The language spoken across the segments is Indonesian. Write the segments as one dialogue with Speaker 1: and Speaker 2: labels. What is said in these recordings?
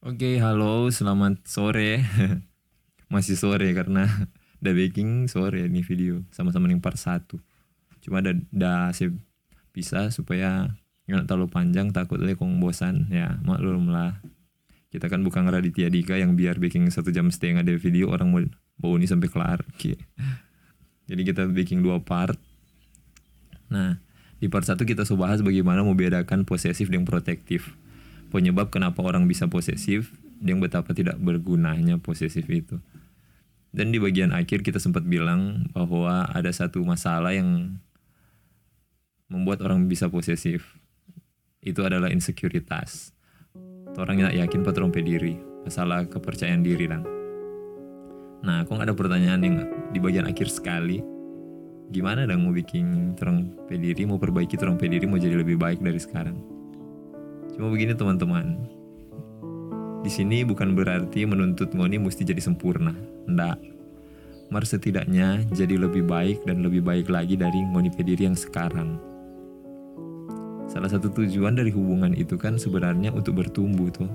Speaker 1: Oke, halo, selamat sore. Masih sore karena udah baking sore nih video sama-sama yang part 1. Cuma ada dah saya bisa supaya nggak terlalu panjang takut lekong bosan ya maklum lah kita kan bukan Raditya Dika yang biar baking satu jam setengah dari video orang mau bau ini sampai kelar Oke. jadi kita baking dua part nah di part satu kita sudah bahas bagaimana membedakan posesif dan protektif penyebab kenapa orang bisa posesif dan betapa tidak bergunanya posesif itu. Dan di bagian akhir kita sempat bilang bahwa ada satu masalah yang membuat orang bisa posesif. Itu adalah insekuritas. Orang yang yakin patron diri, masalah kepercayaan diri. Nah, kok ada pertanyaan yang di bagian akhir sekali. Gimana dong mau bikin terang pediri, mau perbaiki terang pediri, mau jadi lebih baik dari sekarang? Cuma begini teman-teman. Di sini bukan berarti menuntut Ngoni mesti jadi sempurna. Ndak. Mar setidaknya jadi lebih baik dan lebih baik lagi dari Ngoni Pediri yang sekarang. Salah satu tujuan dari hubungan itu kan sebenarnya untuk bertumbuh tuh.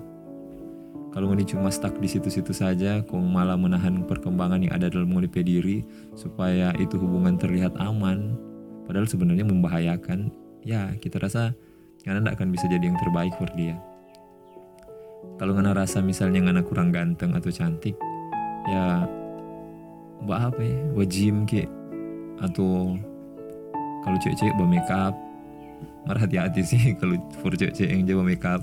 Speaker 1: Kalau Ngoni cuma stuck di situ-situ saja, kong malah menahan perkembangan yang ada dalam Ngoni Pediri supaya itu hubungan terlihat aman, padahal sebenarnya membahayakan. Ya, kita rasa karena tidak akan bisa jadi yang terbaik for dia. Kalau ngana rasa misalnya ngana kurang ganteng atau cantik ya mbak apa ya? Buat gym ke? Atau kalau cewek-cewek bawa makeup. Marah hati-hati sih kalau for cewek-cewek yang jago makeup.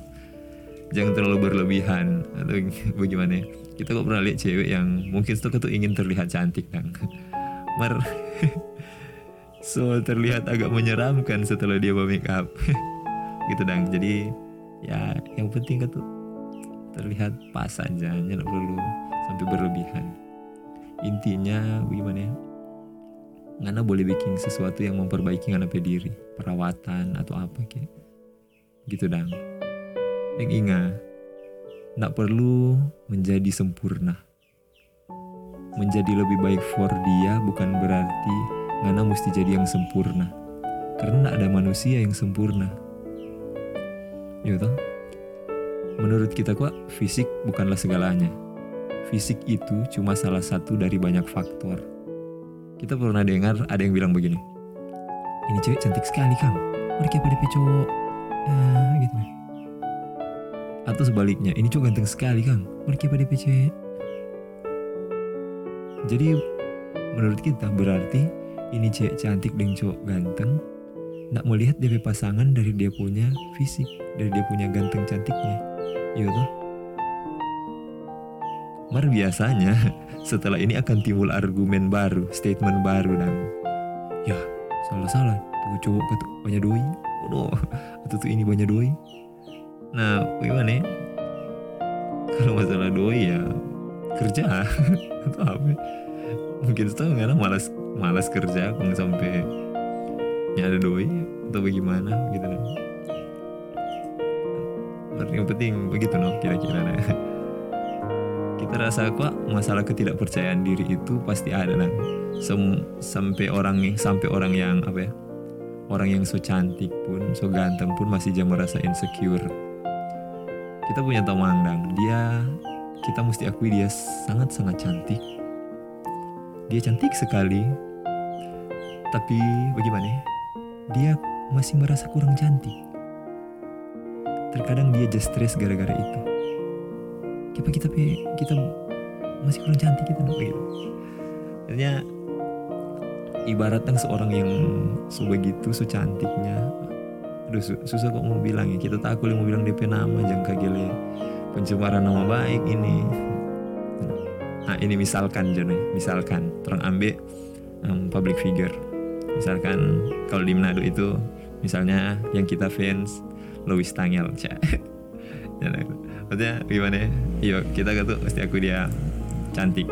Speaker 1: Jangan terlalu berlebihan. Atau bagaimana ya? kita kok pernah lihat cewek yang mungkin itu tuh ingin terlihat cantik dong mar so terlihat agak menyeramkan setelah dia bawa makeup gitu dong jadi ya yang penting kan tuh terlihat pas aja nggak perlu sampai berlebihan. Intinya bagaimana ya? Ngana boleh bikin sesuatu yang memperbaiki Ngana diri perawatan atau apa kayak gitu dong yang ingat nggak perlu menjadi sempurna. Menjadi lebih baik for dia bukan berarti Ngana mesti jadi yang sempurna. Karena ada manusia yang sempurna Ya toh? Menurut kita kok fisik bukanlah segalanya. Fisik itu cuma salah satu dari banyak faktor. Kita pernah dengar ada yang bilang begini. Ini cewek cantik sekali kang. Mereka pada cowok. Ah, gitu. Atau sebaliknya, ini cowok ganteng sekali kang. Mereka pada cewek. Jadi menurut kita berarti ini cewek cantik dan cowok ganteng Nggak melihat dia pasangan dari dia punya fisik, dari dia punya ganteng cantiknya. Iya tuh. Mar biasanya setelah ini akan timbul argumen baru, statement baru dan ya salah-salah tuh cowok kata banyak doi, oh atau tuh ini banyak doi. Nah gimana ya? Kalau masalah doi ya kerja atau apa? Mungkin karena malas malas kerja, kalau sampai ya ada doi atau bagaimana gitu. Loh yang penting begitu loh kira-kira. Nah. kita rasa kok masalah ketidakpercayaan diri itu pasti ada nah Sem sampai orang nih sampai orang yang apa ya orang yang so cantik pun so ganteng pun masih jam merasa insecure. Kita punya teman dang dia kita mesti akui dia sangat sangat cantik. Dia cantik sekali. Tapi bagaimana ya dia masih merasa kurang cantik. Terkadang dia just stress gara-gara itu. Kita kita kita masih kurang cantik kita gitu. Artinya ibaratnya seorang yang sebegitu secantiknya aduh susah kok mau bilang ya kita takut mau bilang DP nama jangan kagile pencemaran nama baik ini nah ini misalkan John misalkan terang ambil um, public figure misalkan kalau di Manado itu misalnya yang kita fans Louis Tangel cak. Ya, maksudnya gimana ya? Yuk kita tuh pasti aku dia cantik.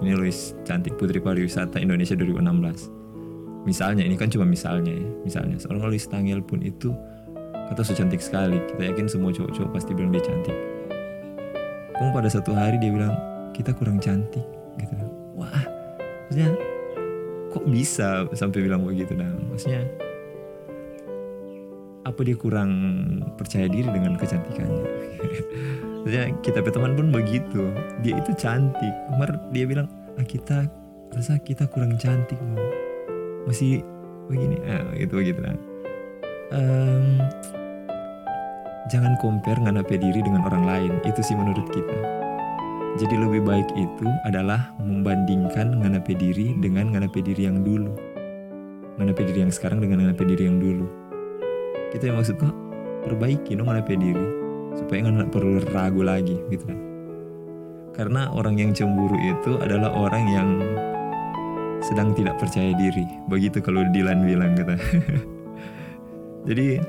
Speaker 1: Ini Louis cantik putri pariwisata Indonesia 2016 misalnya ini kan cuma misalnya ya misalnya. Seorang Louis Tangel pun itu kata so cantik sekali. Kita yakin semua cowok-cowok pasti bilang dia cantik. Kok pada satu hari dia bilang kita kurang cantik gitu wah maksudnya kok bisa sampai bilang begitu dan maksudnya apa dia kurang percaya diri dengan kecantikannya? Maksudnya kita teman pun begitu. Dia itu cantik. Mar dia bilang ah, kita rasa kita kurang cantik mau masih begini ah, gitu begitu lah um, jangan compare nganape diri dengan orang lain. Itu sih menurut kita jadi lebih baik itu adalah membandingkan nganape diri dengan nganape diri yang dulu. Nganape diri yang sekarang dengan nganape diri yang dulu. Kita yang maksud kok perbaiki dong nganape diri supaya nggak perlu ragu lagi gitu kan? Karena orang yang cemburu itu adalah orang yang sedang tidak percaya diri. Begitu kalau Dilan bilang gitu jadi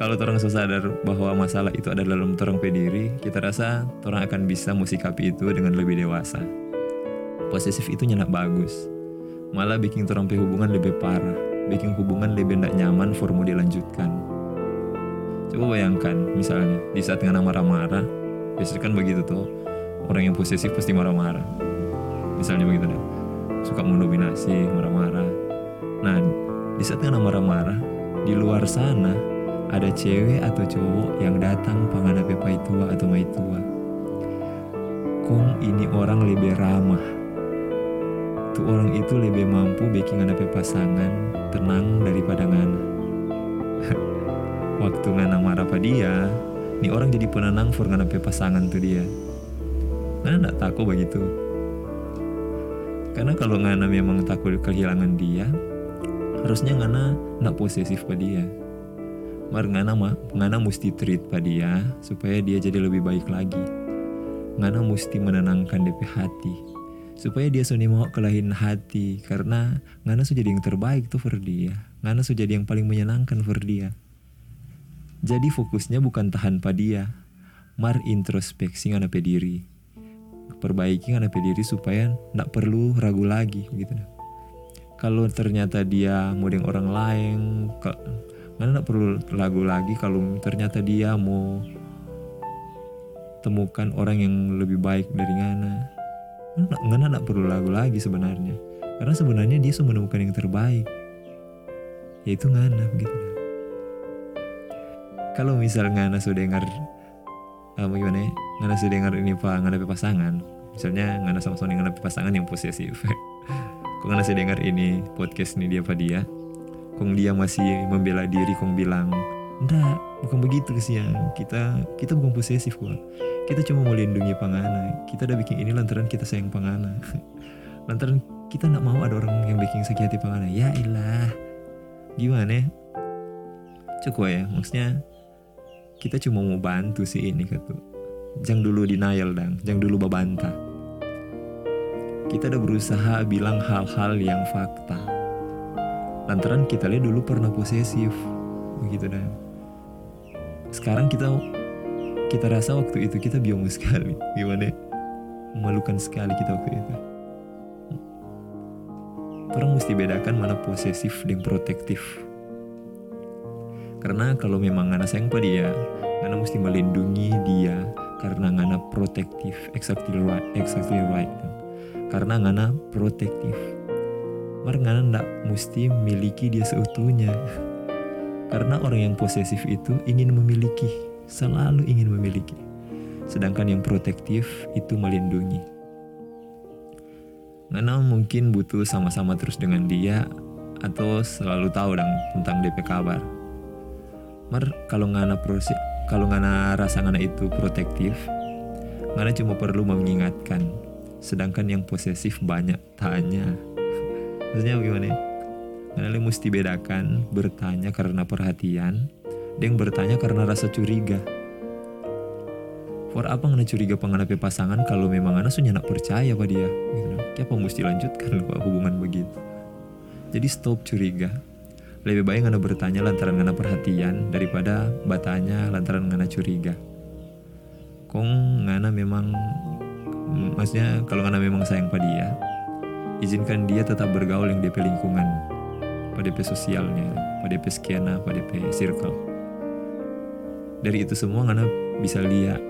Speaker 1: kalau orang sadar bahwa masalah itu ada dalam orang pediri kita rasa orang akan bisa musikapi itu dengan lebih dewasa posesif itu nyenak bagus malah bikin orang hubungan lebih parah bikin hubungan lebih tidak nyaman for mau dilanjutkan Coba bayangkan misalnya di saat ngana marah-marah, biasanya kan begitu tuh orang yang posesif pasti marah-marah. Misalnya begitu deh, suka mendominasi, marah-marah. Nah di saat ngana marah-marah, di luar sana ada cewek atau cowok yang datang pangana pepai tua atau mai tua. Kong ini orang lebih ramah. Tuh orang itu lebih mampu bikin ngana pasangan tenang daripada ngana waktu ngana marah pada dia nih orang jadi penenang for ngana pasangan tuh dia ngana takut begitu karena kalau ngana memang takut kehilangan dia harusnya ngana nggak posesif pada dia mar ngana mah ngana mesti treat pada dia supaya dia jadi lebih baik lagi ngana mesti menenangkan DP hati supaya dia suni mau kelahin hati karena ngana sudah jadi yang terbaik tuh for dia ngana sudah jadi yang paling menyenangkan for dia jadi fokusnya bukan tahan pada dia, mar introspeksi ngana diri. Perbaiki ngana diri supaya ndak perlu ragu lagi gitu. Kalau ternyata dia mau dengan orang lain, ndak perlu ragu lagi kalau ternyata dia mau temukan orang yang lebih baik dari ngana. Ngana ndak perlu ragu lagi sebenarnya. Karena sebenarnya dia sudah menemukan yang terbaik. Yaitu ngana gitu kalau misalnya Ngana sudah dengar uh, gimana ya Ngana sudah dengar ini pak Ngana pasangan misalnya Ngana sama Sony Ngana pasangan yang posesif kok Ngana sudah dengar ini podcast ini dia apa dia kong dia masih membela diri kong bilang enggak bukan begitu kesian. Kita kita bukan posesif kok kita cuma mau lindungi pangana. Kita udah bikin ini lantaran kita sayang pangana. Lantaran kita nggak mau ada orang yang bikin sakit hati pangana. Ya ilah. Gimana? Ya? cukup ya maksudnya kita cuma mau bantu sih ini gitu jangan dulu denial dang. Jangan dulu babanta kita udah berusaha bilang hal-hal yang fakta lantaran kita lihat dulu pernah posesif. Begitu dan sekarang kita kita rasa waktu itu kita biong sekali. Gimana? Memalukan sekali kita waktu itu. Orang mesti bedakan mana posesif dan protektif. Karena kalau memang Ngana sayang pada dia, Ngana mesti melindungi dia karena Ngana protektif, exactly right, exactly right. Karena Ngana protektif. Ngana ndak mesti miliki dia seutuhnya. Karena orang yang posesif itu ingin memiliki, selalu ingin memiliki. Sedangkan yang protektif itu melindungi. Ngana mungkin butuh sama-sama terus dengan dia atau selalu tahu dong tentang DP kabar mar kalau ngana proses kalau ngana rasa ngana itu protektif ngana cuma perlu mengingatkan sedangkan yang posesif banyak tanya maksudnya bagaimana ngana mesti bedakan bertanya karena perhatian dan bertanya karena rasa curiga. For apa ngana curiga pengenapi pasangan kalau memang ngana sudah nak percaya pada dia? Gitu. Kenapa mesti lanjutkan hubungan begitu? Jadi stop curiga. Lebih baik ngana bertanya lantaran ngana perhatian daripada batanya lantaran ngana curiga. Kong ngana memang maksudnya kalau ngana memang sayang pada dia, izinkan dia tetap bergaul yang DP lingkungan, pada DP sosialnya, pada DP skena, DP circle. Dari itu semua ngana bisa lihat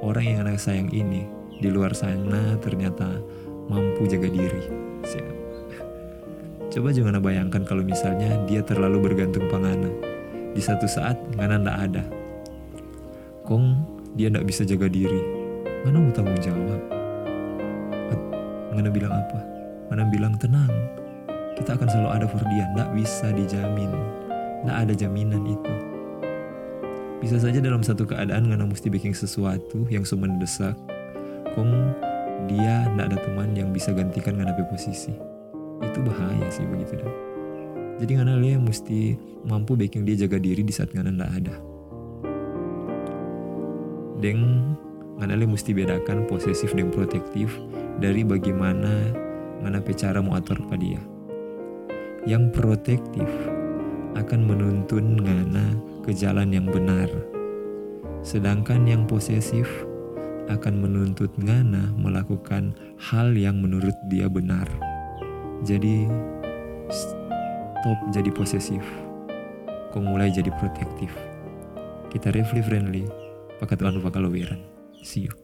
Speaker 1: orang yang ngana sayang ini di luar sana ternyata mampu jaga diri. Siap. Coba jangan bayangkan kalau misalnya dia terlalu bergantung pangana. Di satu saat ngana ndak ada. Kong dia ndak bisa jaga diri mana mau tanggung jawab mana bilang apa mana bilang tenang kita akan selalu ada for dia. Ndak bisa dijamin. Ndak ada jaminan itu. Bisa saja dalam satu keadaan ngana mesti bikin sesuatu yang so mendesak kong dia ndak ada teman yang bisa gantikan ngana posisi. Itu bahaya sih begitu dah. Jadi ngana yang mesti mampu bikin dia jaga diri di saat ngana ndak ada. Deng ngana mesti bedakan posesif dan protektif dari bagaimana ngana cara mau atur pada dia. Yang protektif akan menuntun ngana ke jalan yang benar. Sedangkan yang posesif akan menuntut ngana melakukan hal yang menurut dia benar. Jadi stop jadi posesif. Kok mulai jadi protektif. Kita refli friendly. Pakai Tuhan bakal see you